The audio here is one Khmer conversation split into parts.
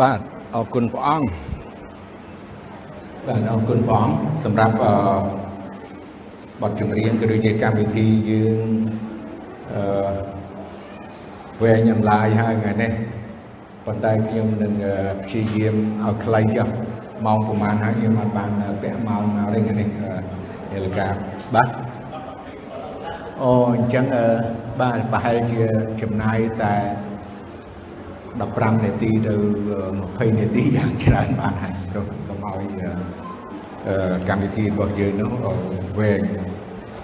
បាទអរគុណព្រះអង្គបាទអរគុណព្រះអង្គសម្រាប់អឺបទចម្រៀងក៏ដូចជាកម្មវិធីយើងអឺវែងអន្លាយហើយថ្ងៃនេះប៉ុន្តែខ្ញុំនឹងព្យាយាមឲ្យខ្លីចុះម៉ោងប្រហែលហើយខ្ញុំអត់បានពាក់ម៉ោងមកទេថ្ងៃនេះនាឡិកាបាទអូអញ្ចឹងបាទប្រហែលជាចំណាយតែ 15នាទីទៅ20នាទីយ៉ាងច្រើនបានហើយព្រោះកុំឲ្យកម្មវិធីរបស់យើងនោះវែង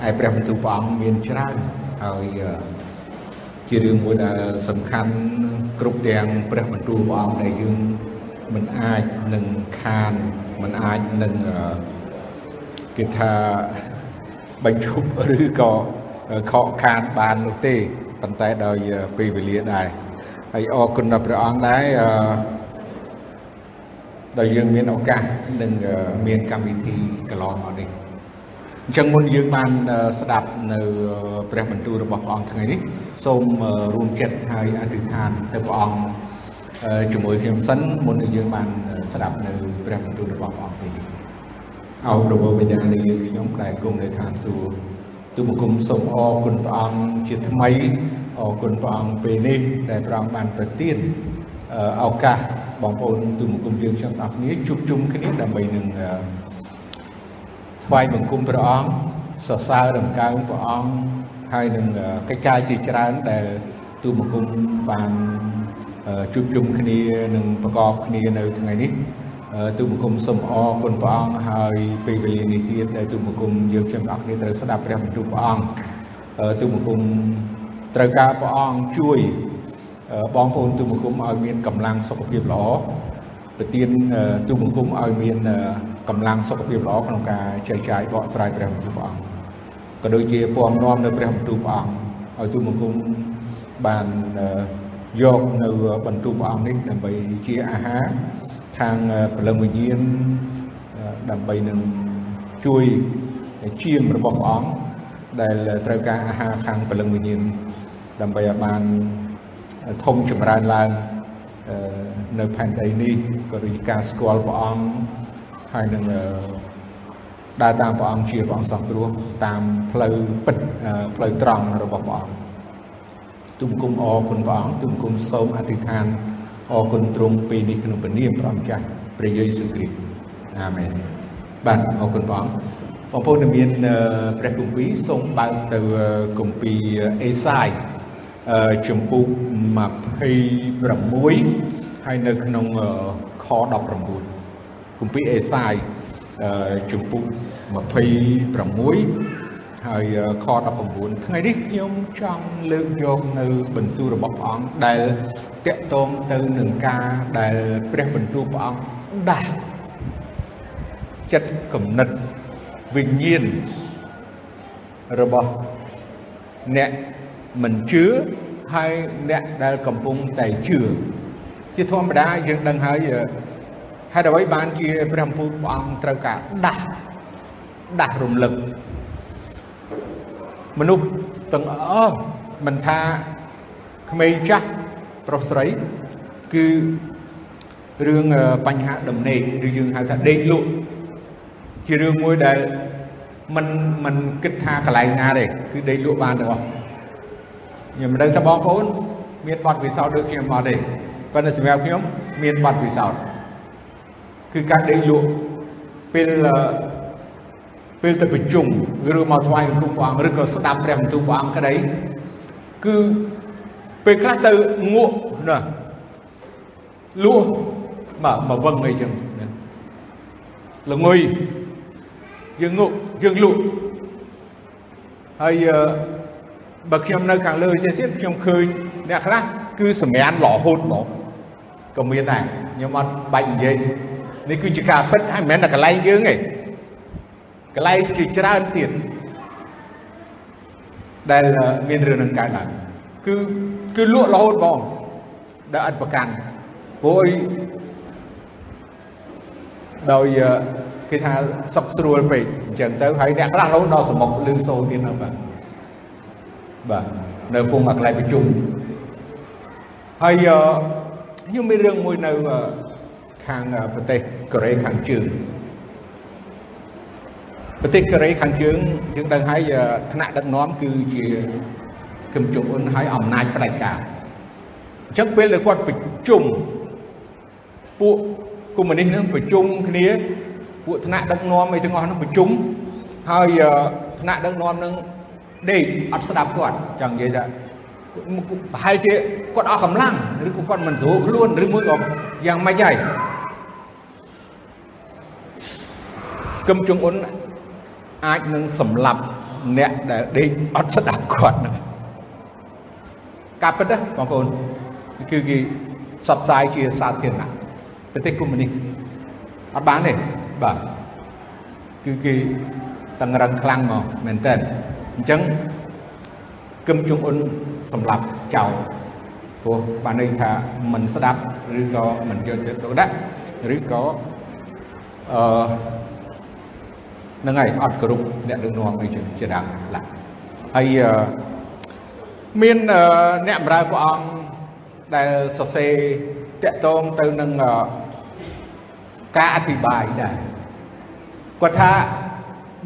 ហើយព្រះបន្ទូលព្រះអង្គមានច្រើនហើយជារឿងមួយដែលសំខាន់គ្រប់ទាំងព្រះបន្ទូលព្រះអង្គដែលយើងមិនអាចនឹងខានមិនអាចនឹងគេថាបញ្ឈប់ឬក៏ខកខានបាននោះទេប៉ុន្តែដោយពេលវេលាដែរ ហើយអរគុណដល់ព្រះអង្គដែរអឺដែលយើងមានឱកាសនឹងមានកម្មវិធីកន្លងមកនេះអញ្ចឹងមុនយើងបានស្ដាប់នៅព្រះបន្ទូលរបស់ព្រះអង្គថ្ងៃនេះសូមរួមចិត្តហើយអធិដ្ឋានទៅព្រះអង្គជាមួយខ្ញុំសិនមុននឹងយើងបានស្ដាប់នៅព្រះបន្ទូលរបស់ព្រះអង្គនេះអោប្រពោបិតានៃយើងខ្ញុំដែលគង់នៅឋានសួគ៌ទូបង្គំសូមអរគុណព្រះអង្គជាថ្មី អរគុណព្រះអង្គពេលនេះដែលព្រះអង្គបានប្រទានឱកាសបងប្អូនទូបង្គំយើងខ្ញុំទាំងគ្នាជួបជុំគ្នាដើម្បីនឹងថ្វាយបង្គំព្រះអង្គសរសើររំកើងព្រះអង្គហើយនឹងកិច្ចការជាច្រើនដែលទូបង្គំបានជួបជុំគ្នានឹងប្រកបគ្នានៅថ្ងៃនេះទូបង្គំសូមអរគុណព្រះអង្គហើយពេលវេលានេះទៀតដែលទូបង្គំយើងខ្ញុំទាំងគ្នាត្រូវស្ដាប់ព្រះបន្ទូលព្រះអង្គទូបង្គំ ត្រូវការព្រះអង្គជួយបងប្អូនទូបង្គំឲ្យមានកម្លាំងសុខភាពល្អប្រទានទូបង្គំឲ្យមានកម្លាំងសុខភាពល្អក្នុងការចែកចាយបកស្រាយព្រះបន្ទូលព្រះអង្គក៏ដូចជាពំនាំនៅព្រះបន្ទូលព្រះអង្គឲ្យទូបង្គំបានយកនៅបន្ទូលព្រះអង្គនេះដើម្បីជាអាហារខាងព្រលឹងវិញ្ញាណដើម្បីនឹងជួយជាមរបស់ព្រះអង្គដែលត្រូវការអាហារខាងព្រលឹងវិញ្ញាណ ដើម្បីឲ្យបានធំចម្រើនឡើងនៅផែនដីនេះក៏ដូចជាការស្គាល់ព្រះអង្គហើយនឹងដើរតាមព្រះអង្គជាព្រះអង្គសោះគ្រោះតាមផ្លូវពិតផ្លូវត្រង់របស់ព្រះអង្គទុំគុំអរគុណព្រះអង្គទុំគុំសូមអធិដ្ឋានអរគុណទ្រង់ពេលនេះក្នុងព្រះនាមព្រះម្ចាស់ព្រះយេស៊ូវគ្រីស្ទអាមែនបាទអរគុណព្រះអង្គបងប្អូនដែលមានព្រះគម្ពីរសូមបើកទៅគម្ពីរអេសាយ ជំពូក26ហើយនៅក្នុងខ19គម្ពីរអេសាយជំពូក26ហើយខ19ថ្ងៃនេះខ្ញុំចង់លើកយកនៅបន្ទូលរបស់ព្រះអង្គដែលតកតងទៅនឹងការដែលព្រះបន្ទូលព្រះអង្គដាស់ចិត្តគំនិតវិញ្ញាណរបស់អ្នក មិនជឿហើយអ្នកដែលកំពុងតែជឿជាធម្មតាយើងដឹងហើយហេតុអ្វីបានជាព្រះពុទ្ធព្រះអង្គត្រូវការដាស់ដាស់រំលឹកមនុស្សទាំងអស់មិនថាក្មេងចាស់ប្រុសស្រីគឺរឿងបញ្ហាដំណេកឬយើងហៅថាដេកលក់ជារឿងមួយដែលមិនមិនគិតថាកន្លែងណាទេគឺដេកលក់បានទាំងអស់ ខ្ញុំមិនដឹងថាបងប្អូនមានបទពិសោធន៍ដូចខ្ញុំអត់ទេប៉ុន្តែសម្រាប់ខ្ញុំមានបទពិសោធន៍គឺការដេកលក់ពេលពេលទៅប្រជុំឬមកថ្វាយបង្គំព្រះអង្គឬក៏ស្ដាប់ព្រះបន្ទូលព្រះអង្គក្តីគឺពេលខ្លះទៅងក់ណាលួបាទមកវឹងអីចឹងល្ងុយយើងងក់យើងលក់ហើយ បើខ្ញុំនៅខាងលើចេះទៀតខ្ញុំឃើញអ្នកខ្លះគឺសម្រានរហូតមកក៏មានដែរខ្ញុំអត់បាច់និយាយនេះគឺជាការពិតហើយមិនមែនតែកន្លែងយើងទេកន្លែងជាច្រើនទៀតដែលមានរឿងនឹងកើតឡើងគឺគឺលក់រហូតបងដែលអត់ប្រកាន់ព្រោះដោយគេថាសុកស្រួលពេកអញ្ចឹងទៅហើយអ្នកខ្លះរហូតដល់សមុកលឺសូរទៀតហ្នឹងបាទ បាទនៅពុំអាកន្លែងប្រជុំហើយខ្ញុំមានរឿងមួយនៅខាងប្រទេសកូរ៉េខាងជើងប្រទេសកូរ៉េខាងជើងយើងដឹងហើយថ្នាក់ដឹកនាំគឺជាគឹមជុំអ៊ុនហើយអំណាចផ្ដាច់ការអញ្ចឹងពេលដែលគាត់ប្រជុំពួកកុម្មុយនីសនឹងប្រជុំគ្នាពួកថ្នាក់ដឹកនាំអីទាំងអស់នោះប្រជុំហើយថ្នាក់ដឹកនាំនឹង ដេកអត់ស្ដាប់គាត់ចង់និយាយថាប្រហែលជាគាត់អស់កម្លាំងឬក៏គាត់មិនស្រួលខ្លួនឬមួយក៏យ៉ាងម៉េចហើយគឹមជុងអ៊ុនអាចនឹងសម្លាប់អ្នកដែលដេកអត់ស្ដាប់គាត់នឹងការពិតណាបងប្អូនគឺគេផ្សព្វផ្សាយជាសាធារណៈប្រទេសកុម្មុយនីសអត់បានទេបាទគឺគេតឹងរឹងខ្លាំងមកមែនតើ អញ្ចឹងគឹមជុងអ៊ុនសម្លាប់ចោលព្រោះបានន័យថាមិនស្ដាប់ឬក៏មិនយកចិត្តទុកដាក់ឬក៏អឺនឹងហើយអត់គ្រប់អ្នកដឹកនាំអីជាដើមឡាហើយមានអ្នកបម្រើព្រះអង្គដែលសរសេរតាក់ទងទៅនឹងការអធិប្បាយដែរគាត់ថា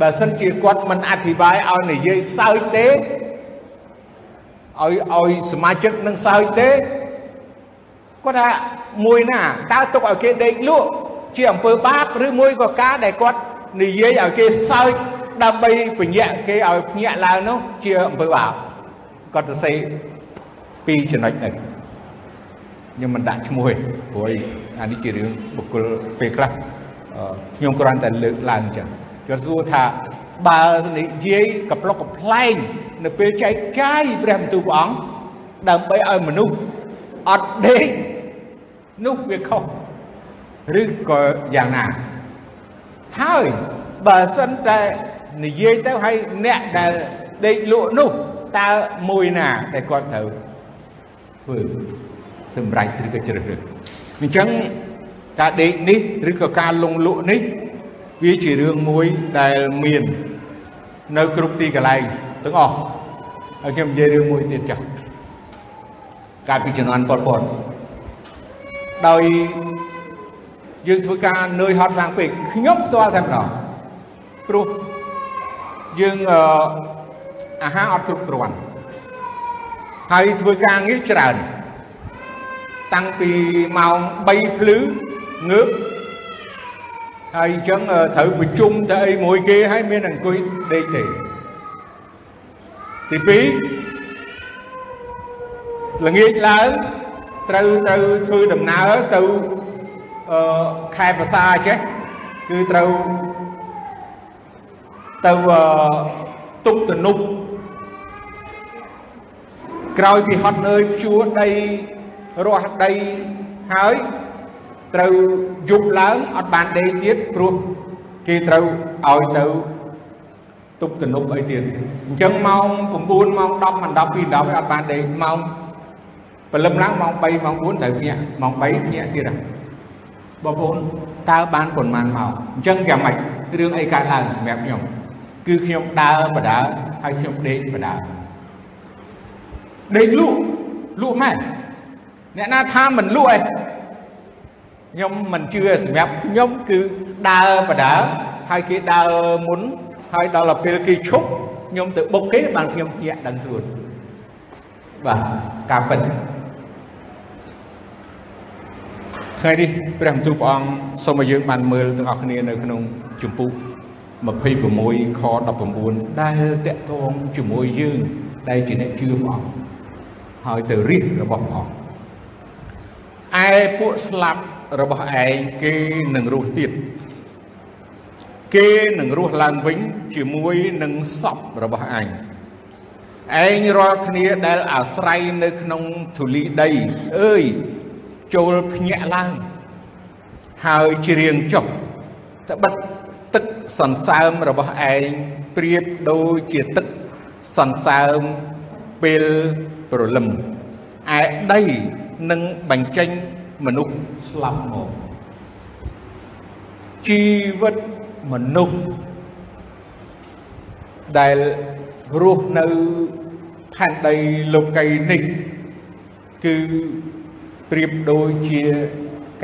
បើសិនជាគាត់មិនអធិប្បាយឲ្យនិយាយសើចទេឲ្យឲ្យសមាជិកនឹងសើចទេគាត់ថាមួយណាតើទុកឲ្យគេដេកលក់ជាអំពើបាបឬមួយក៏ការដែលគាត់និយាយឲ្យគេសើចដើម្បីពញាក់គេឲ្យភ្ញាក់ឡើងនោះជាអំពើបាបគាត់ទៅសេពីរចំណុចនេះខ្ញុំមិនដាក់ឈ្មោះទេព្រោះអានេះជារឿងបុគ្គលពេលខ្លះខ្ញុំគ្រាន់តែលើកឡើងចឹង គាត់សួរថាបើនិយាយកប្លុកកំ pl ែងនៅពេលចែកចាយព្រះបន្ទូលព្រះអង្គដើម្បីឲ្យមនុស្សអត់ដេកនោះវាខុសឬក៏យ៉ាងណាហើយបើសិនតែនិយាយទៅឲ្យអ្នកដែលដេកលក់នោះតើមួយណាដែលគាត់ត្រូវធ្វើសម្រេចឬក៏ជ្រើសរើសអញ្ចឹងការដេកនេះឬក៏ការលងលក់នេះ វាជារឿងមួយដែលមាន នៅគ្រប់ទីកន្លែងទាំងអស់ហើយខ្ញុំនិយាយរឿងមួយទៀតចាស់កាលពីជំនាន់ប៉ុលពតដោយយើងធ្វើការនឿយហត់ខ្លាំងពេកខ្ញុំផ្ទាល់តែម្ដងព្រោះយើងអាហារអត់គ្រប់គ្រាន់ហើយធ្វើការងារច្រើន តាំងពីម៉ោង3ភ្លឺងើប ហើយអញ្ចឹងត្រូវប្រជុំទៅអីមួយគេហើយមានអង្គុយដេកទេទី2ល្ងាចឡើងត្រូវត្រូវធ្វើដំណើរទៅអឺខែភាសាចេះគឺត្រូវទៅទុកតនុបក្រោយពីហត់នឿយព្យួរដីរស់ដីហើយ ត្រូវយប់ឡើងអត់បានដេកទៀតព្រោះគេត្រូវឲ្យទៅទុកតនុបអីទៀតអញ្ចឹងម៉ោង9ម៉ោង10ម៉ោង12 10អត់បានដេកម៉ោងព្រលឹមឡើងម៉ោង3ម៉ោង4ត្រូវភ្ញាក់ម៉ោង3ភ្ញាក់ទៀតហ្នឹងបងប្អូនតើបានប៉ុន្មានម៉ោងអញ្ចឹងយ៉ាងម៉េចរឿងអីកើតឡើងសម្រាប់ខ្ញុំគឺខ្ញុំដើរបដើហើយខ្ញុំដេកបដើដេកលក់លក់ម៉ែអ្នកណាថាមិនលក់ឯង ខ្ញុំមិនជឿសម្រាប់ខ្ញុំគឺដើរបដើហើយគេដើរមុនហើយដល់ទៅពេលគេឈប់ខ្ញុំទៅបុកគេបានខ្ញុំភ្ញាក់ដឹងខ្លួនបាទការពិតថ្ងៃនេះព្រះបន្ទូលព្រះអង្គសូមឲ្យយើងបានមើលទាំងអស់គ្នានៅក្នុងជំពូក26ខ19ដែលតកតងជាមួយយើងដែលជាអ្នកជឿព្រះអង្គហើយទៅរិះរបស់ព្រះអង្គឯពួកស្លាប់ របស់ឯងគេនឹងរស់ទៀតគេនឹងរស់ឡើងវិញជាមួយនឹងសពរបស់ឯងឯងរាល់គ្នាដែលអាស្រ័យនៅក្នុងធូលីដីអើយចូលភ្ញាក់ឡើងហើយច្រៀងចុះត្បិតទឹកសន្សើមរបស់ឯងប្រៀបដូចជាទឹកសន្សើមពេលព្រលឹមឯដីនឹងបញ្ចេញ មនុស្សស្លាប់មកជីវិតមនុស្សដែលរស់នៅផែនដីលោកីនេះ គឺប្រៀបដូចជា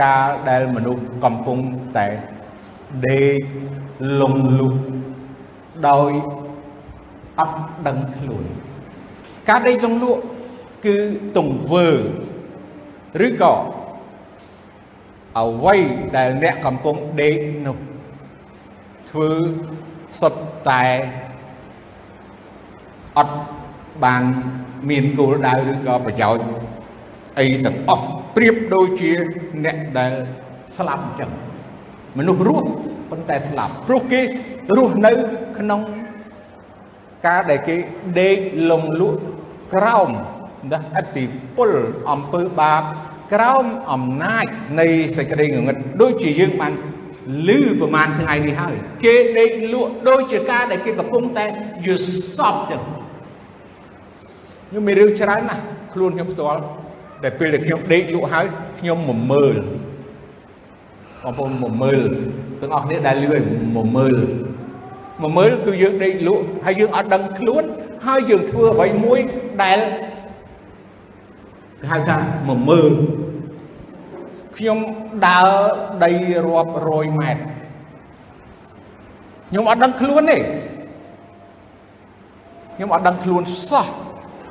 កាលដែលមនុស្សកំពុងតែដេកលងលុកដោយអត់ដឹងខ្លួនការដេកលងលក់គឺទង្វើឬក៏ អ្វីដែលអ្នកកំពុងដេកនោះធ្វើសុទ្ធតែអត់បានមានគោលដៅឬក៏ប្រយោជន៍អីទាំងអស់ប្រៀបដូចជាអ្នកដែលស្លាប់អញ្ចឹងមនុស្សរស់ប៉ុន្តែស្លាប់ព្រោះគេរស់នៅក្នុងការដែលគេដេកលងលក់ក្រោមណាអតិពលអំពើបាប ក្រោមអំណាចនៃសេចក្តីងងឹតដូចជាយើងបានឮប្រហែលថ្ងៃនេះហើយ គេដេកលក់ដូចជាការដែលគេកំពុងតែយល់សពចឹងខ្ញុំមានរឿងច្រើនណាស់ខ្លួនខ្ញុំផ្ទាល់ដែលពេលដែលខ្ញុំដេកលក់ហើយខ្ញុំមមើលបងប្អូនមមើលទាំងអស់គ្នាដែលលឺឲ្យមមើលមមើលគឺយើងដេកលក់ហើយយើងអត់ដឹងខ្លួនហើយយើងធ្វើអ្វីមួយដែល ហៅថាមមើលខ្ញុំដើរដីរាប់រយម៉ែត្រខ្ញុំអត់ដឹងខ្លួនទេខ្ញុំអត់ដឹងខ្លួនសោះ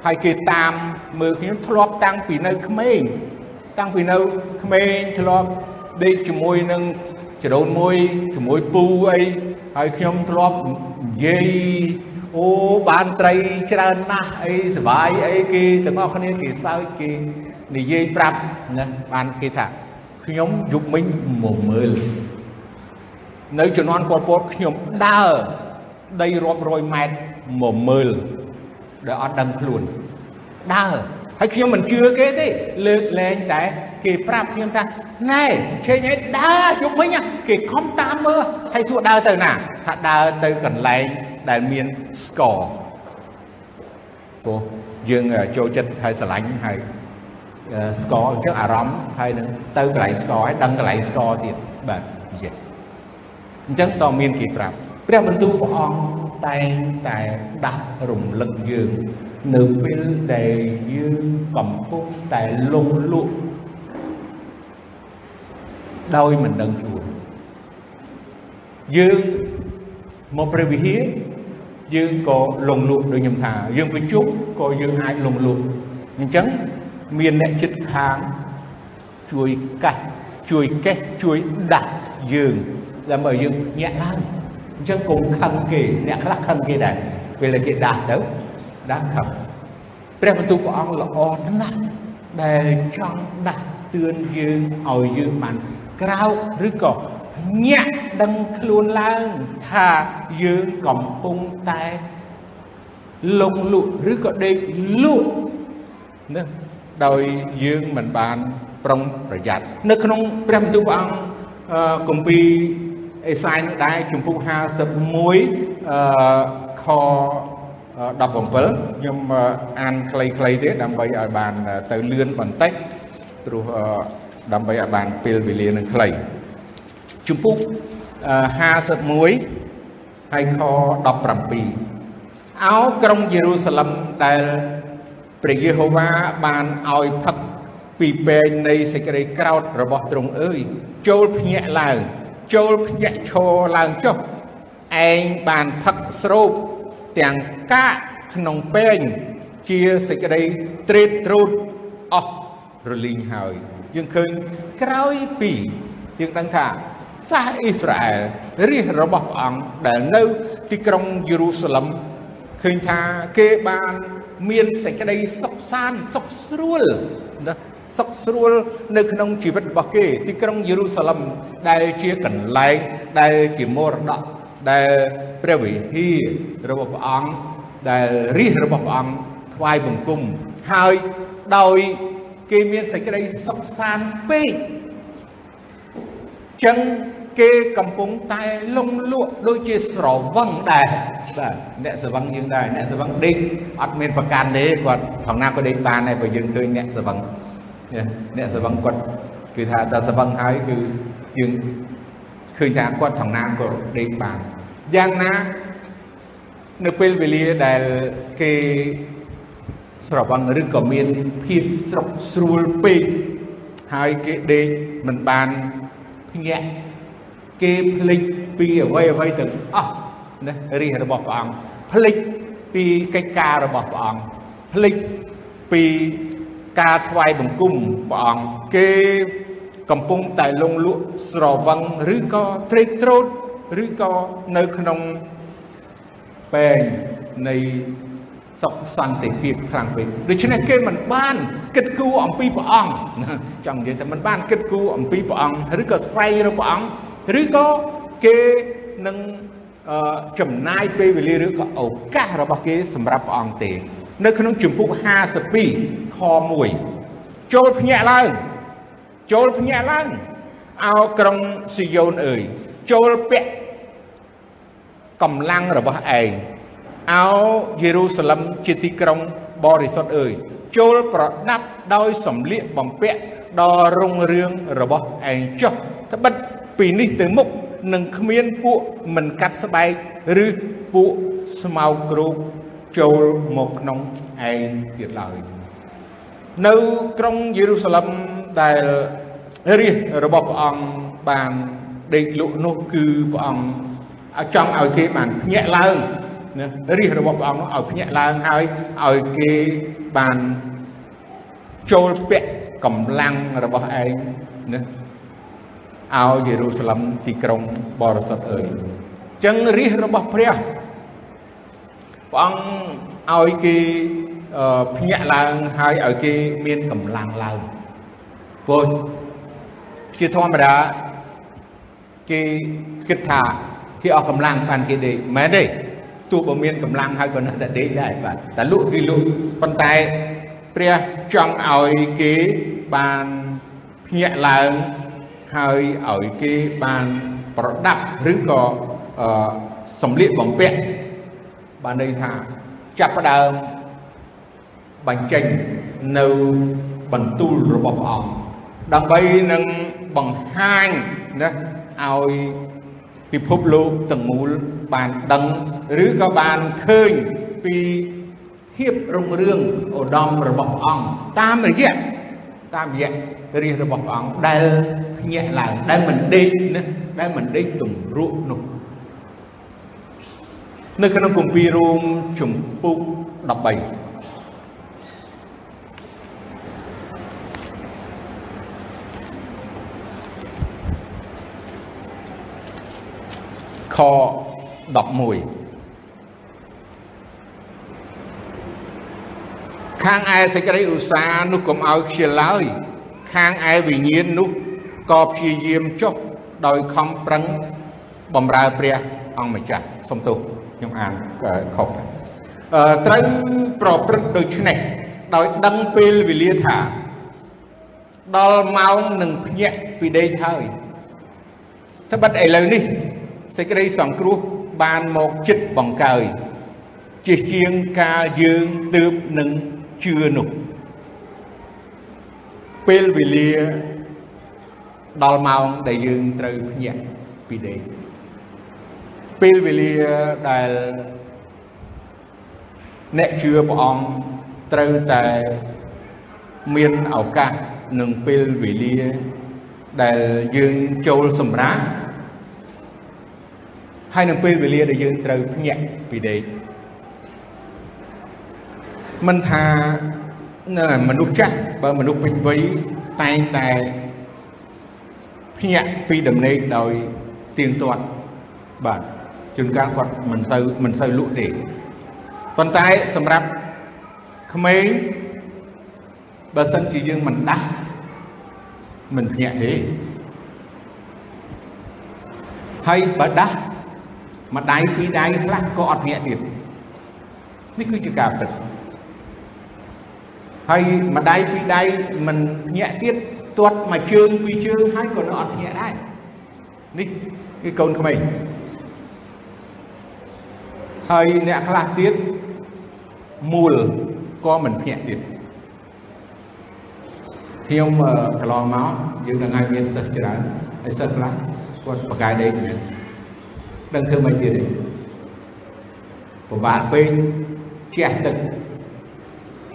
ហើយគេតាមមើលខ្ញុំធ្លាប់តាំងពីនៅក្មេងតាំងពីនៅក្មេងធ្លាប់ដេកជាមួយនឹងចរូនមួយជាមួយពូអីហើយខ្ញុំធ្លាប់និយាយ អូបានត្រីច្រើនណាស់អីសបាយអីគេទាំងអស់គ្នាគេសើចគេនិយាយប្រាប់ណាបានគេថាខ្ញុំយប់មិញមកមើលនៅជំនាន់ពលពតខ្ញុំដើរដីរាប់រយម៉ែត្រមកមើលដែលអត់ដឹងខ្លួនដើរហើយខ្ញុំមិនជឿគេទេលើកលែងតែគេប្រាប់ខ្ញុំថាណែឆេញឲ្យដើរយប់មិញគេខំតាមមើលហើយសួរដើរទៅណាថាដើរទៅកន្លែង ដែលមានស្ករព្រោះយើងចូលចិត្តហើយស្រឡាញ់ហើយស្ករអញ្ចឹងអារម្មណ៍ហើយនឹងទៅកន្លែងស្ករហើយដឹងកន្លែងស្ករទៀតបាទនិយាយអញ្ចឹងតើមានគេប្រាប់ព្រះបន្ទូលព្រះអង្គតែងតែដាស់រំលឹកយើង នៅពេលដែលយើងកំពុងតែលងលក់ដោយមិនដឹងខ្លួនយើងមកព្រះវិហារ យើងក៏លងលក់ដូចខ្ញុំថាយើងប្រជុំក៏យើងអាចលងលក់អញ្ចឹងមានអ្នកចិត្តខាងជួយកាស់ជួយកេះជួយដាស់យើងដើម្បីយើងញាក់ឡើងអញ្ចឹងកុំខឹងគេអ្នកខ្លះខឹងគេដែរពេលគេដាស់ទៅដាស់ខឹងព្រះបន្ទូលព្រះអង្គល្អណាស់ដែលចង់ដាស់តឿនយើងឲ្យយើងបានក្រោកឬក៏ញាក់ ដឹងខ្លួនឡើងថាយើងកំពុងតែលងលក់ឬក៏ដេកលក់ណាដោយយើងមិនបានប្រុងប្រយ័ត្ននៅក្នុងព្រះបន្ទូលព្រះអង្គគម្ពីរអេសាយនោះដែរជំពូក51អឺខ17ខ្ញុំអានខ្លីៗទេដើម្បីឲ្យបានទៅលឿនបន្តិចព្រោះដើម្បីឲ្យបានពេលវេលានឹងខ្លីជំពូក 51ហើយខ17អោក្រុងយេរូសាឡឹមដែលព្រះយេហូវ៉ាបានឲ្យផឹកពីពេងនៃសេចក្តីក្រោតរបស់ទ្រង់អើយចូលភ្ញាក់ឡើង ចូលភ្ញាក់ឈរឡើងចុះឯងបានផឹកស្រូបទាំងកាកក្នុងពេងជាសេចក្តីត្រេតត្រូតអស់រលីងហើយយើងឃើញក្រោយពីយើងដឹងថា សាសអ៊ីស្រាអែលរាជរបស់ព្រះអង្គដែលនៅទីក្រុងយេរូសាឡឹមឃើញថាគេបានមានសេចក្តីសុខសាន្តសុខស្រួលណាសុខស្រួលនៅក្នុងជីវិតរបស់គេ ទីក្រុងយេរូសាឡឹមដែលជាកន្លែងដែលជាមរតកដែលព្រះវិហាររបស់ព្រះអង្គដែលរាជរបស់ព្រះអង្គថ្វាយបង្គំហើយដោយគេមានសេចក្តីសុខសាន្តពេកចឹង គេកំពុងតែលងលក់ដូចជាស្រវឹងដែរបាទអ្នកស្រវឹងយើងដែរអ្នកស្រវឹងដេកអត់មានប្រកាន់ទេគាត់ផងណាក៏ដេកបានដែរបើយើងឃើញអ្នកស្រវឹងអ្នកស្រវឹងគាត់គឺថាតែស្រវឹងហើយគឺយើងឃើញថាគាត់ថងណាក៏ដេកបានយ៉ាងណានៅពេលវេលាដែលគេស្រវឹងឬក៏មានភាពស្រុកស្រួលពេកហើយគេដេកមិនបានភ្ញាក់ គេភ្លេចពីអ្វីអ្វីទាំងអស់ណារាជរបស់ព្រះអង្គភ្លេចពីកិច្ចការរបស់ព្រះអង្គភ្លេចពីការថ្វាយបង្គំព្រះអង្គគេកំពុងតែលងលក់ស្រវឹងឬក៏ត្រេកត្រោតឬក៏នៅក្នុងបែងនៃសុខសន្តិភាពខ្លាំងពេកដូច្នេះគេមិនបានគិតគូរអំពីព្រះអង្គចង់និយាយថាមិនបានគិតគូរអំពីព្រះអង្គឬក៏ស្វែងរកព្រះអង្គ ឬក៏គេនឹងចំណាយពេលវេលាឬក៏ឱកាសរបស់គេសម្រាប់ព្រះអង្គទេ នៅក្នុងជំពូក52ខ1ចូលភ្ញាក់ឡើង ចូលភ្ញាក់ឡើងអោក្រុងស៊ីយ៉ូនអើយចូលពាក់កម្លាំងរបស់ឯងអោយេរូសាឡឹមជាទីក្រុងបរិសុទ្ធអើយចូលប្រដាប់ដោយសម្លៀកបំពាក់ដ៏រុងរឿងរបស់ឯងចុះ ត្បិតពីនេះទៅមុខនឹងគ្មានពួកមិនកាត់ស្បែកឬពួកស្មៅគ្រូកចូលមកក្នុងឯងទៀតឡើយនៅក្រុងយេរូសាឡឹមដែលរាជរបស់ព្រះអង្គបានដេកលក់នោះគឺព្រះអង្គចង់ឲ្យគេបានភ្ញាក់ឡើងណារាជរបស់ព្រះអង្គឲ្យភ្ញាក់ឡើងហើយឲ្យគេបានចូលពាក់កម្លាំងរបស់ឯងណា ឲ្យយេរូសាឡឹមទីក្រុងបរិសុទ្ធអើយអញ្ចឹងរាជរបស់ព្រះព្រះអង្គឲ្យគេភ្ញាក់ឡើងហើយឲ្យគេមានកម្លាំងឡើងព្រោះជាធម្មតាគេគិតថាគេអស់កម្លាំងបានគេដេកមែនទេទោះបើមានកម្លាំងហើយក៏នៅតែដេកដែរបាទតែលក់គេលក់ប៉ុន្តែព្រះចង់ឲ្យគេបានភ្ញាក់ឡើង ហើយឲ្យគេបានប្រដាប់ឬក៏សម្លៀកបំពាក់បានន័យថាចាប់ផ្ដើមបញ្ចេញនៅបន្ទូលរបស់ព្រះអង្គដើម្បីនឹងបង្ហាញណាឲ្យពិភពលោកទាំងមូលបានដឹងឬក៏បានឃើញពីភាពរុងរឿងឧត្តមរបស់ព្រះអង្គតាមរយៈតាមរយៈ រាជរបស់ព្រះអង្គដែលភ្ញាក់ឡើងដែលមិនដេកណាដែលមិនដេកទម្រក់នោះនៅក្នុងគម្ពីររ៉ូមជំពូក13ខ11ខាងឯសេចក្តីឧស្សាហ៍នោះកុំឲ្យខ្ជិលឡើយ ខាងឯវិញ្ញាណនោះក៏ព្យាយាមចុះដោយខំប្រឹងបំរើព្រះអង្គម្ចាស់សំទោសខ្ញុំអានខុសអឺត្រូវប្រព្រឹត្តដូច្នេះដោយដឹងពេលវេលាថា ដល់ម៉ោងនឹងភ្ញាក់ពីដេកហើយត្បិតឥឡូវនេះសេចក្តីសង្គ្រោះបានមកចិត្តបង្កើយជាជាងការយើងទើបនឹងជឿនោះ ពេលវេលាដល់ម៉ោងដែលយើងត្រូវភ្ញាក់ពីដេកពេលវេលាដែលអ្នកជឿព្រះអង្គត្រូវតែមានឱកាសនឹងពេលវេលាដែលយើងចូលសម្រាប់ហើយនៅពេលវេលាដែលយើងត្រូវភ្ញាក់ពីដេកមិនថា មនុស្សចាស់បើមនុស្សពេញវ័យតែងតែភ្ញាក់ពីដំណេកដោយទៀងទាត់បាទជួនកាលគាត់មិនទៅមិនសូវលក់ទេប៉ុន្តែសម្រាប់ក្មេងបើសិនជាយើងមិនដាស់មិនភ្ញាក់ទេហើយបើដាស់មួយដៃពីរដៃខ្លះក៏អត់ញាក់ទៀតនេះគឺជាការពិត ហើយមួយដៃពីរដៃមិនញាក់ទៀតទាត់មួយជើងពីរជើងហើយក៏នៅអត់ញាក់ដែរនេះគឺកូនក្មេងហើយអ្នកខ្លះទៀតមូលក៏មិនភ្ញាក់ទៀតខ្ញុំកន្លងមកយើងនឹងឲ្យមានសិស្សច្រើនហើយសិស្សខ្លះគាត់បកកាយដេកមែនដឹងធ្វើមិនទៀតទេពិបាកពេកជះទឹក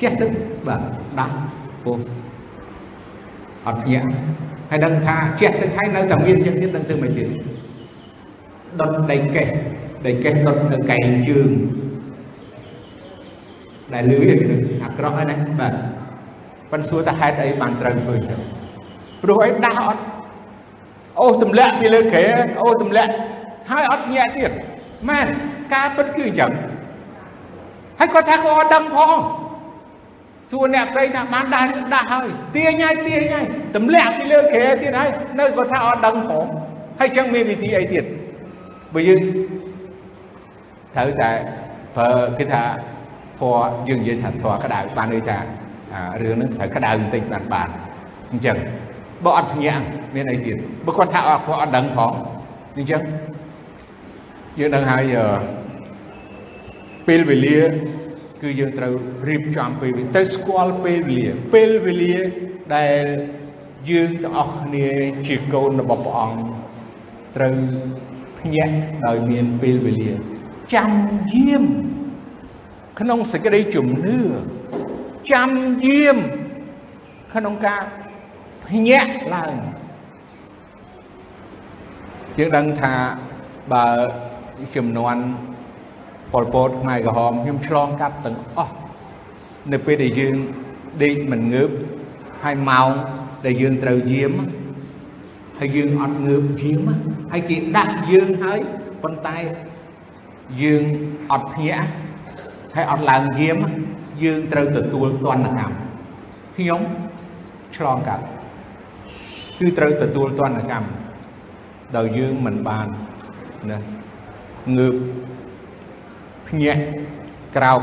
ជះទឹកបាទដាក់ពោះអត់ភ្ញាក់ហើយដឹងថាជះទឹកហើយនៅតែមានចឹងទៀតនឹងធ្វើមិនទៀតដុតដីកេះដីកេះដុតនៅកែងយើងដែលលឺវាអាក្រក់ហើយណាបាទប៉ុន្តែសួរថាហេតុអីបានត្រូវធ្វើចឹងព្រោះអីដាស់អត់អូទម្លាក់ពីលើក្រែអូទម្លាក់ហើយអត់ញាក់ទៀតមែនការពិតគឺអញ្ចឹងហើយគាត់ថាគាត់អត់ដឹងផង សួរអ្នកផ្សេងថាបានដាស់ដាស់ហើយទាញហើយទាញហើយទម្លាក់ពីលើក្រែទៀតហើយនៅគាត់ថាអត់ដឹងផងហើយចឹងមានវិធីអីទៀតបើយើងត្រូវតែប្រើគេថាធေါ်យើងនិយាយថាធေါ်ក្តៅបានន័យថារឿងហ្នឹងត្រូវក្តៅបន្តិចបានបានអញ្ចឹងបើអត់ភ្ញាក់មានអីទៀតបើគាត់ថាអត់គាត់អត់ដឹងផងអញ្ចឹងយើងដឹងហើយពេលវេលា គឺយើងត្រូវរៀបចំពេលវេលាទៅស្គាល់ពេលវេលាពេលវេលាដែលយើងទាំងអស់គ្នាជាកូនរបស់ព្រះអង្គត្រូវភ្ញាក់ដោយមានពេលវេលាចាំយាមក្នុងសេចក្តីជំនឿចាំយាមក្នុងការភ្ញាក់ឡើងយើងដឹងថាបើចំនួន ប៉ុលពតខ្មែរក្រហមខ្ញុំឆ្លងកាត់ទាំងអស់នៅពេលដែលយើងដេកមិនងើបហើយម៉ោងដែលយើងត្រូវយាមហើយយើងអត់ងើបយាមហើយគេដាក់យើងហើយប៉ុន្តែយើងអត់ភ្ញាក់ហើយអត់ឡើងយាមយើងត្រូវទទួលទណ្ឌកម្មខ្ញុំឆ្លងកាត់គឺត្រូវទទួលទណ្ឌកម្មដោយយើងមិនបានណាងើប ភ្ញាក់ក្រោក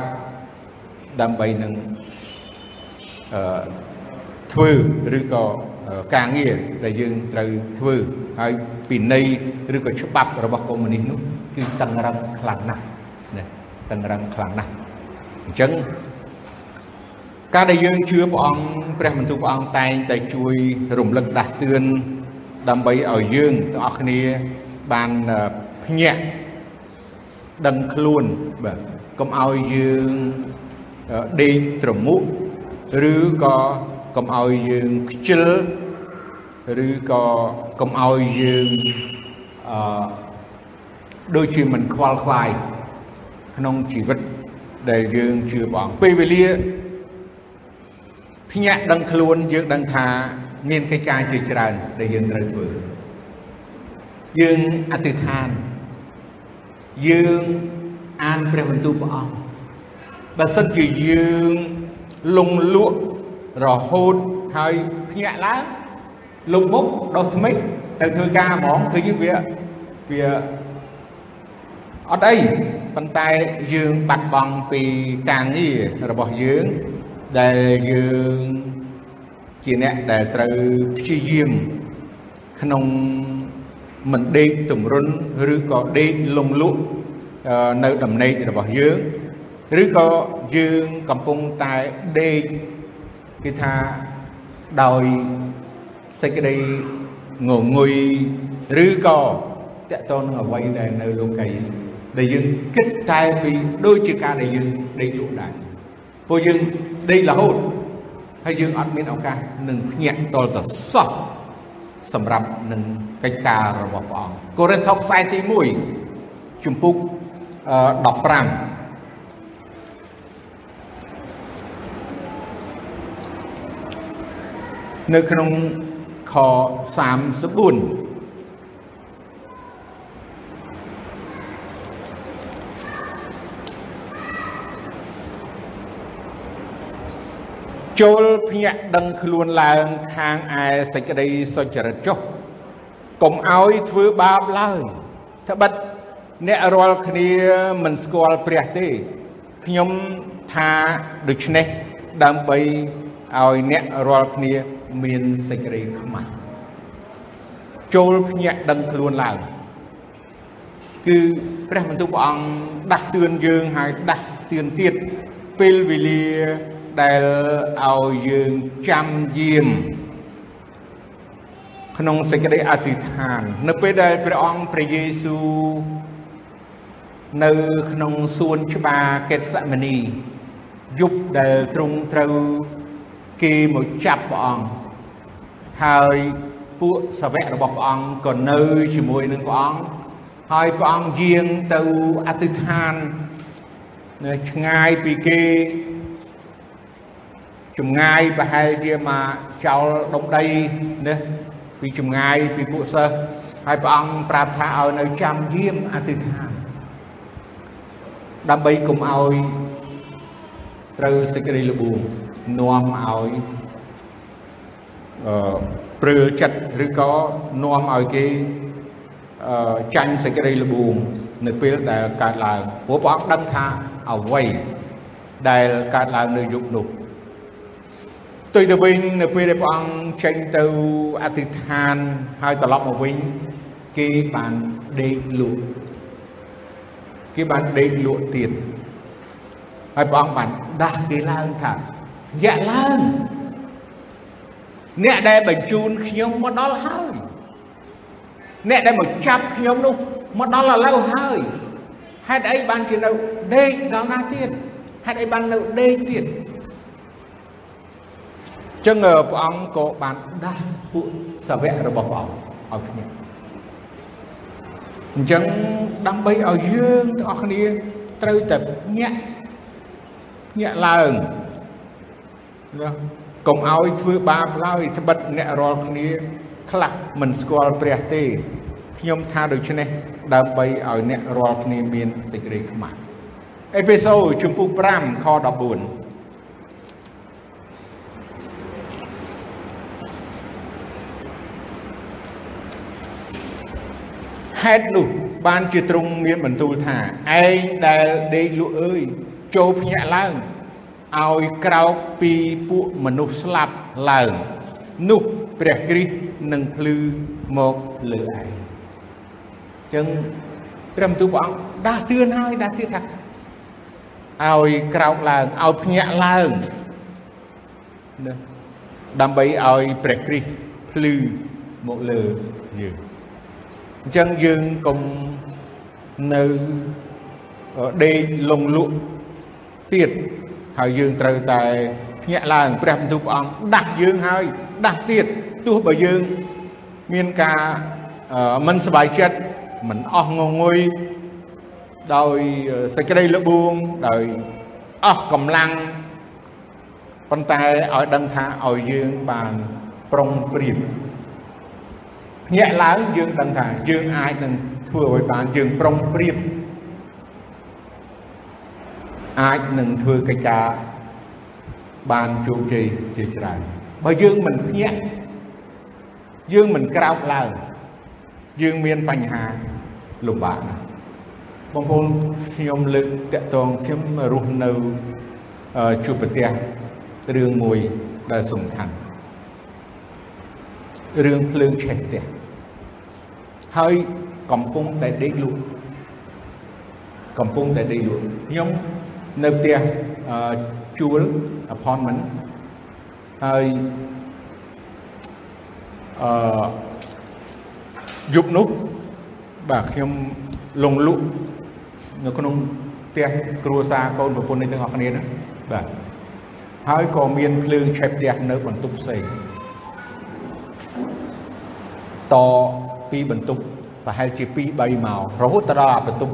ដើម្បីនឹងអឺធ្វើឬក៏ការងារដែលយើងត្រូវធ្វើហើយពីនៃឬក៏ច្បាប់របស់កុម្មុយនីសនោះគឺតឹងរឹងខ្លាំងណាស់ណាតឹងរឹងខ្លាំងណាស់អញ្ចឹងការដែលយើងជឿព្រះអង្គព្រះបន្ទូលព្រះអង្គតែងតែជួយរំលឹកដាស់តឿនដើម្បីឲ្យយើងទាំងអស់គ្នាបានភ្ញាក់ ដឹងខ្លួនបាទកុំឲ្យយើងដេកត្រមុខឬក៏កុំឲ្យយើងខ្ជិលឬក៏កុំឲ្យយើងអឺដូចជាមិនខ្វល់ខ្វាយក្នុងជីវិតដែលយើងជឿព្រះអង្គពេលវេលាភ្ញាក់ដឹងខ្លួនយើងដឹងថាមានកិច្ចការជាច្រើនដែលយើងត្រូវធ្វើយើងអធិដ្ឋាន យើងអានព្រះបន្ទូលព្រះអង្គបើសិនជាយើងលងលក់រហូតហើយភ្ញាក់ឡើងលុបមុខដោះថ្មិចទៅធ្វើការហ្មងឃើញវាវាអត់អីប៉ុន្តែយើងបាត់បង់ពីការងាររបស់យើងដែលយើងជាអ្នកដែលត្រូវព្យាយាមក្នុង មិនដេកទម្រុនឬក៏ដេកលងលក់នៅដំណេករបស់យើងឬក៏យើងកំពុងតែដេកគេថាដោយសេចក្តីងងុយឬក៏តកតនឹងអ្វីដែលនៅលោកីដែលយើងគិតតែពីដូចជាការដែលយើងដេកលក់ដែរព្រោះយើងដេករហូតហើយយើងអត់មានឱកាសនឹងភ្ញាក់តលទៅសោះ សម្រាប់នឹងកិច្ចការរបស់ព្រះអង្គកូរិនថូសខ្សែទី1ជំពូក15នៅក្នុងខ34 ចូលភ្ញាក់ដឹងខ្លួនឡើងខាងឯសេចក្តីសុចរិតចុះកុំឲ្យធ្វើបាបឡើយត្បិតអ្នករាល់គ្នាមិនស្គាល់ព្រះទេខ្ញុំថាដូច្នេះដើម្បីឲ្យអ្នករាល់គ្នាមានសេចក្តីខ្មាស់ចូលភ្ញាក់ដឹងខ្លួនឡើងគឺព្រះបន្ទូលព្រះអង្គដាស់តឿនយើងហើយដាស់តឿនទៀតពេលវេលា ដែលឲ្យយើងចាំយាមក្នុងសេចក្តីអធិដ្ឋាន នៅពេលដែលព្រះអង្គព្រះយេស៊ូវនៅក្នុងសួនច្បារកេតសមនីយប់ដែលទ្រង់ត្រូវគេមកចាប់ព្រះអង្គហើយពួកសាវករបស់ព្រះអង្គក៏នៅជាមួយនឹងព្រះអង្គហើយព្រះអង្គយាងទៅអធិដ្ឋាននៅឆ្ងាយពីគេ ចម្ងាយប្រហែលជាមកចោលដុំដីណាពីចម្ងាយពីពួកសិស្សហើយព្រះអង្គប្រាប់ថាឲ្យនៅចាំយាមអធិដ្ឋានដើម្បីកុំឲ្យត្រូវសេចក្តីលបួងនាំឲ្យអឺព្រើចិត្តឬក៏នាំឲ្យគេអឺចាញ់សេចក្តីលបួងនៅពេលដែលកើតឡើងព្រោះព្រះអង្គដឹងថាអ្វីដែលកើតឡើងនៅយុគនោះ ទុយទៅវិញនៅពេលដែលព្រះអង្គចេញទៅអធិដ្ឋានហើយត្រឡប់មកវិញគេបានដេកលក់គេបានដេកលក់ទៀតហើយព្រះអង្គបានដាស់គេឡើងថាញាក់ឡើងអ្នកដែលបញ្ជូនខ្ញុំមកដល់ហើយអ្នកដែលមកចាប់ខ្ញុំនោះមកដល់ឥឡូវហើយហេតុអីបានជានៅដេកដល់ណាទៀតហេតុអីបាននៅដេកទៀត ចឹងព្រះអង្គក៏បានដាស់ពួកសាវករបស់ព្រះអង្គឲ្យគ្នាអញ្ចឹងដើម្បីឲ្យយើងទាំងអស់គ្នាត្រូវតែញាក់ញាក់ឡើងណាកុំឲ្យធ្វើបាបឡើយត្បិតអ្នករាល់គ្នា ខ្លះមិនស្គាល់ព្រះទេខ្ញុំថាដូច្នេះដើម្បីឲ្យអ្នករាល់គ្នាមានសេចក្តីខ្មាស់អេពេសូជំពូក5ខ14 ហេតុនោះ បានជាទ្រង់មានបន្ទូលថាឯងដែលដេកលក់អើយចូលភ្ញាក់ឡើងឲ្យក្រោកពីពួកមនុស្សស្លាប់ឡើង នោះព្រះគ្រីស្ទនឹងភ្លឺមកលើឯងចឹងព្រះបន្ទូលព្រះអង្គដាស់តឿនហើយដាស់ទៀតថាឲ្យក្រោកឡើងឲ្យភ្ញាក់ឡើងណាដើម្បីឲ្យព្រះគ្រីស្ទភ្លឺមកលើយើង អញ្ចឹងយើងកុំនៅដេកលងលក់ទៀតហើយយើងត្រូវតែភ្ញាក់ឡើងព្រះបន្ទូលព្រះអង្គដាស់យើងហើយដាស់ទៀតទោះបើយើងមានការមិនសบายចិត្តមិនអស់ងងុយដោយសេចក្តីលបួងដោយអស់កម្លាំងប៉ុន្តែឲ្យដឹងថាឲ្យយើងបានប្រុងប្រៀប ភ្ញាក់ឡើងយើងដឹងថាយើងអាចនឹងធ្វើឲ្យបានយើងប្រុងប្រៀបអាចនឹងធ្វើកិច្ចការបានជោគជ័យជាច្រើនបើយើងមិនភ្ញាក់យើងមិនក្រោកឡើងយើងមានបញ្ហាលំបាកណាស់បងប្អូនខ្ញុំលើកតកតងខ្ញុំរស់នៅជួបប្រទះរឿងមួយដែលសំខាន់ រឿងភ្លើងឆេះផ្ទះហើយកំពុងតែដេកលក់កំពុងតែដេកលក់ខ្ញុំនៅផ្ទះជួល apartment ហើយអឺយប់នោះបាទខ្ញុំលងលក់នៅក្នុងផ្ទះគ្រួសារកូនប្រពន្ធនេះទាំងអស់គ្នាណាបាទហើយក៏មានភ្លើងឆេះផ្ទះនៅបន្ទប់ផ្សេង តពីបន្ទប់ប្រហែលជា2 3ម៉ោងរហូតដល់បន្ទប់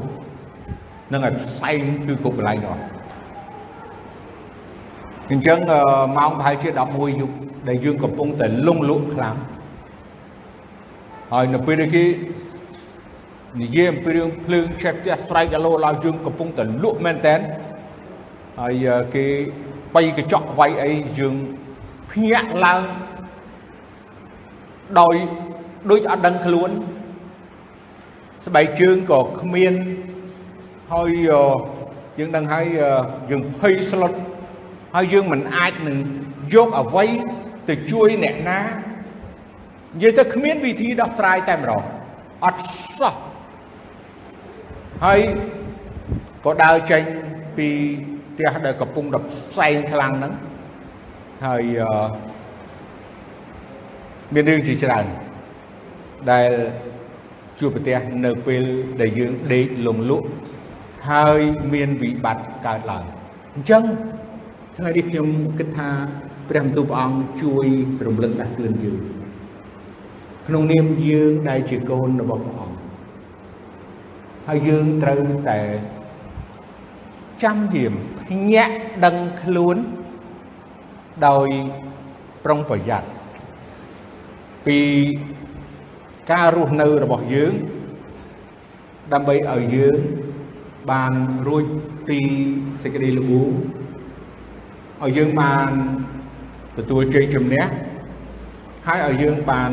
នឹងឲ្យផ្សែងគឺគ្រប់កន្លែងនោះអញ្ចឹងម៉ោងប្រហែលជា11យប់ដែលយើងកំពុងតែលងលក់ខ្លាំងហើយនៅពេលដែលគេនិយាយអំពីរឿងភ្លើងឆេះផ្ទះស្រែកអាឡូឡើយយើងកំពុងតែលក់មែនតែនហើយគេបីកញ្ចក់វាយអីយើងភ្ញាក់ឡើងដោយ ដូចអត់ដឹងខ្លួន ស្បែកជើងក៏គ្មានហើយយើងដឹងហើយយើងភ័យស្លុតហើយយើងមិនអាចនឹងយកអ្វីទៅជួយអ្នកណានិយាយទៅគ្មានវិធីដោះស្រាយតែម្ដងអត់សោះហើយក៏ដើរចេញពីផ្ទះដែលកំពុងតែផ្សែងខ្លាំងហ្នឹងហើយមានរឿងជាច្រើន ដែលជួបប្រទះនៅពេលដែលយើងដេកលងលក់ហើយមានវិបត្តិកើតឡើងអញ្ចឹងថ្ងៃនេះខ្ញុំគិតថាព្រះបន្ទូលព្រះអង្គជួយរំលឹកដាស់តឿនយើងក្នុងនាមយើងដែលជាកូនរបស់ព្រះអង្គហើយយើងត្រូវតែចាំយាមភ្ញាក់ដឹងខ្លួនដោយប្រុងប្រយ័ត្នពី ការរស់នៅរបស់យើង ដើម្បីឲ្យយើងបានរួចពីសេចក្តីល្បួងឲ្យយើងបានទទួលជ័យជំនះហើយឲ្យយើងបាន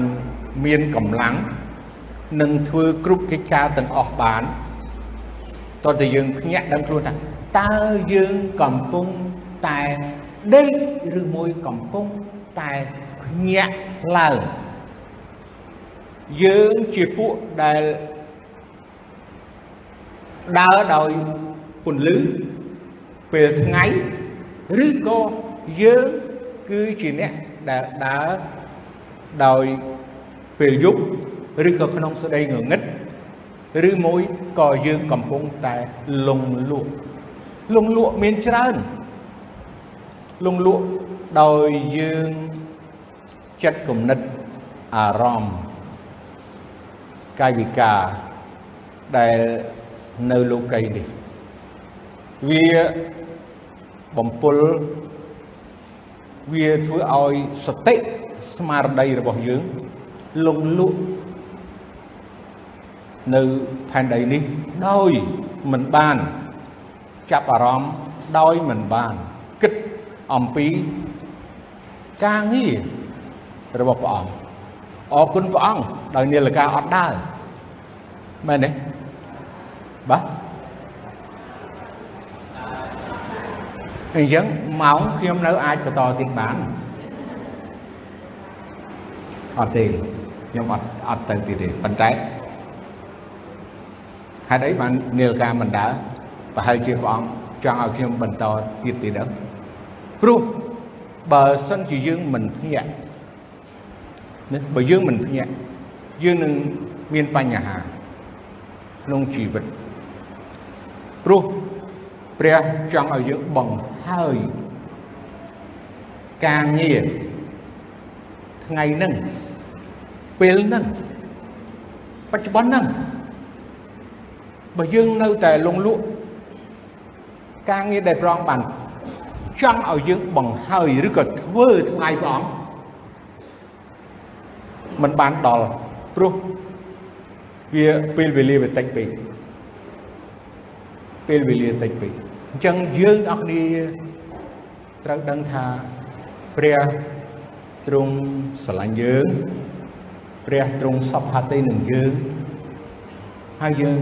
មានកម្លាំងនឹងធ្វើគ្រប់កិច្ចការទាំងអស់បានតើតើយើងភ្ញាក់ដឹងខ្លួនថាតើយើងកំពុងតែដេកឬមួយកំពុងតែភ្ញាក់ឡើង យើងជាពួកដែលដើរដោយពន្លឺពេលថ្ងៃឬក៏យើងគឺជាអ្នកដែលដើរដោយពេលយប់ឬក៏ក្នុងស្ដីងងឹតឬមួយក៏យើងកំពុងតែលងលក់លងលក់មានច្រើនលងលក់ដោយយើងចិត្តគំនិតអារម្មណ៍ កាយវិការដែលនៅលោកីនេះវាបំពុលវាធ្វើឲ្យសតិស្មារតីរបស់យើងលងលក់នៅផែនដីនេះដោយមិនបានចាប់អារម្មណ៍ដោយមិនបានគិតអំពីការងាររបស់ព្រះអង្គ អរគុណព្រះអង្គដោយនាឡិកាអត់ដើរមែនទេបាទអញ្ចឹងម៉ោងខ្ញុំនៅអាចបន្តទៀតបានអត់ទេខ្ញុំអត់អត់ទៅទៀតទេប៉ុន្តែហេតុអីបាននាឡិកាមិនដើរប្រហែលជាព្រះអង្គចង់ឲ្យខ្ញុំបន្តទៀតទៀតដល់ព្រោះបើសិនជាយើងមិនភ្ញាក់ ណាបើយើងមិនភ្ញាក់យើងនឹងមានបញ្ហាក្នុងជីវិតព្រោះព្រះចង់ឲ្យយើងបង្ហើយការងារថ្ងៃហ្នឹងពេលហ្នឹងបច្ចុប្បន្នហ្នឹងបើយើងនៅតែលងលក់ការងារដែលព្រះអង្គបានចង់ឲ្យយើងបង្ហើយឬក៏ធ្វើថ្ងៃព្រះអង្គ มันបានដល់ព្រោះវាពេលវេលាវាតិចពេកពេលវេលាតិចពេកអញ្ចឹងយើងអស់គ្នាត្រូវដឹងថាព្រះទ្រង់ស្រឡាញ់យើងព្រះទ្រង់សពហត្ថិនឹងយើងហើយយើង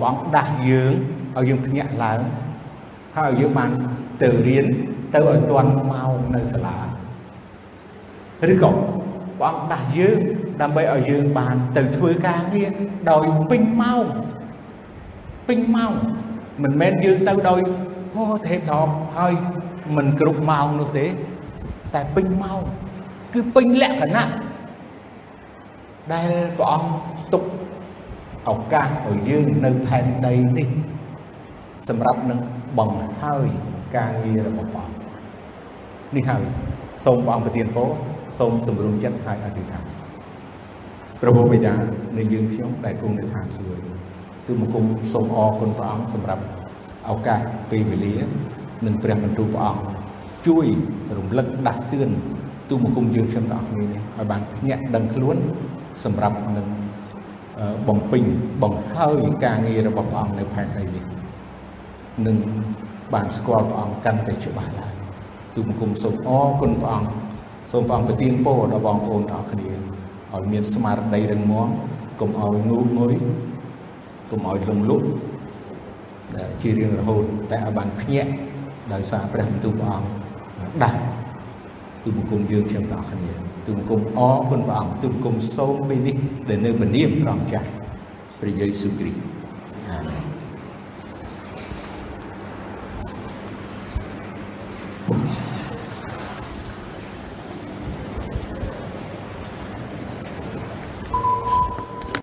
ព្រះអង្គដាស់យើងឲ្យយើងភ្ញាក់ឡើងហើយឲ្យយើងបានទៅរៀនទៅឲ្យទាន់ម៉ោងនៅសាលាឬក៏ ព្រះអង្គដាស់យើងដើម្បីឲ្យយើងបានទៅធ្វើការងារដោយពេញម៉ោងពេញម៉ោងមិនមែនយើងទៅដោយអូទេថោហើយមិនគ្រប់ម៉ោងនោះទេ តែពេញម៉ោងគឺពេញលក្ខណៈដែលព្រះអង្គទុកឱកាសឲ្យយើងនៅផែនដីនេះសម្រាប់នឹងបង្ហើយការងាររបស់ព្រះអង្គនេះហើយសូមព្រះអង្គប្រទានពរ សូមសម្រុំចិត្តហើយអធិដ្ឋានព្រះបិតានៃយើងខ្ញុំដែលគង់នៅឋានសួគ៌ទូមង្គមសូមអរគុណព្រះអង្គសម្រាប់ឱកាសពេលវេលានិងព្រះបន្ទូលព្រះអង្គជួយរំលឹកដាស់តឿនទូមង្គមយើងខ្ញុំទាំងអស់គ្នានេះឲ្យបានភ្ញាក់ដឹងខ្លួនសម្រាប់នឹងបំពេញបង្ហើយការងាររបស់ព្រះអង្គនៅផែនដីនេះនឹងបានស្គាល់ព្រះអង្គកាន់តែច្បាស់ឡើងទូមង្គមសូមអរគុណព្រះអង្គ សូមព្រះអង្គប្រទានពរដល់បងប្អូនទាំងអស់គ្នាឲ្យមានស្មារតីរឹងមាំកុំឲ្យងូងុយកុំឲ្យលងលុកជារៀងរហូតតែឲ្យបានភ្ញាក់ដោយសារព្រះបន្ទូលព្រះអង្គដាស់ទូបង្គំយើងខ្ញុំទាំងអស់គ្នាទូបង្គំអរគុណព្រះអង្គទូបង្គំសូមពេលនេះដែលនៅមនាមព្រះអង្គចាស់ព្រះយេស៊ូវគ្រីស្ទអាមែន